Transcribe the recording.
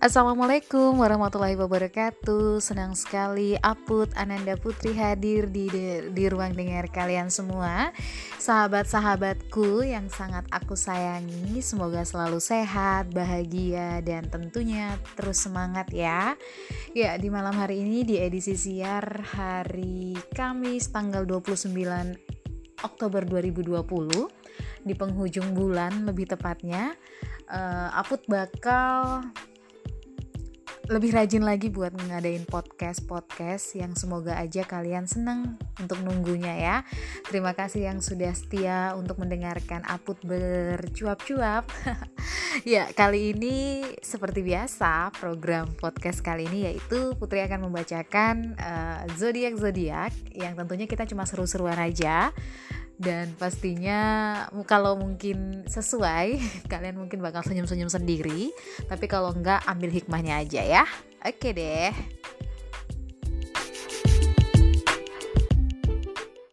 Assalamualaikum warahmatullahi wabarakatuh. Senang sekali Aput Ananda Putri hadir di, di, di ruang dengar kalian semua. Sahabat-sahabatku yang sangat aku sayangi Semoga selalu sehat, bahagia, dan tentunya terus semangat ya. Ya di malam hari ini di edisi siar hari Kamis tanggal 29 Oktober 2020 Di penghujung bulan lebih tepatnya uh, Aput bakal lebih rajin lagi buat ngadain podcast-podcast yang semoga aja kalian seneng untuk nunggunya ya. Terima kasih yang sudah setia untuk mendengarkan Aput bercuap-cuap. ya, kali ini seperti biasa program podcast kali ini yaitu Putri akan membacakan uh, zodiak-zodiak yang tentunya kita cuma seru-seruan aja dan pastinya kalau mungkin sesuai kalian mungkin bakal senyum-senyum sendiri. Tapi kalau enggak ambil hikmahnya aja ya. Oke deh